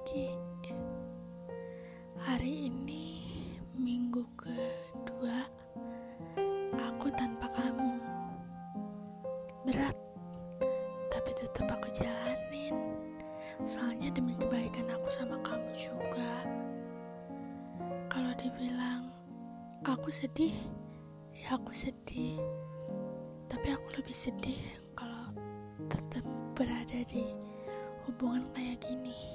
pagi. Hari ini minggu kedua aku tanpa kamu. Berat, tapi tetap aku jalanin. Soalnya demi kebaikan aku sama kamu juga. Kalau dibilang aku sedih, ya aku sedih. Tapi aku lebih sedih kalau tetap berada di hubungan kayak gini.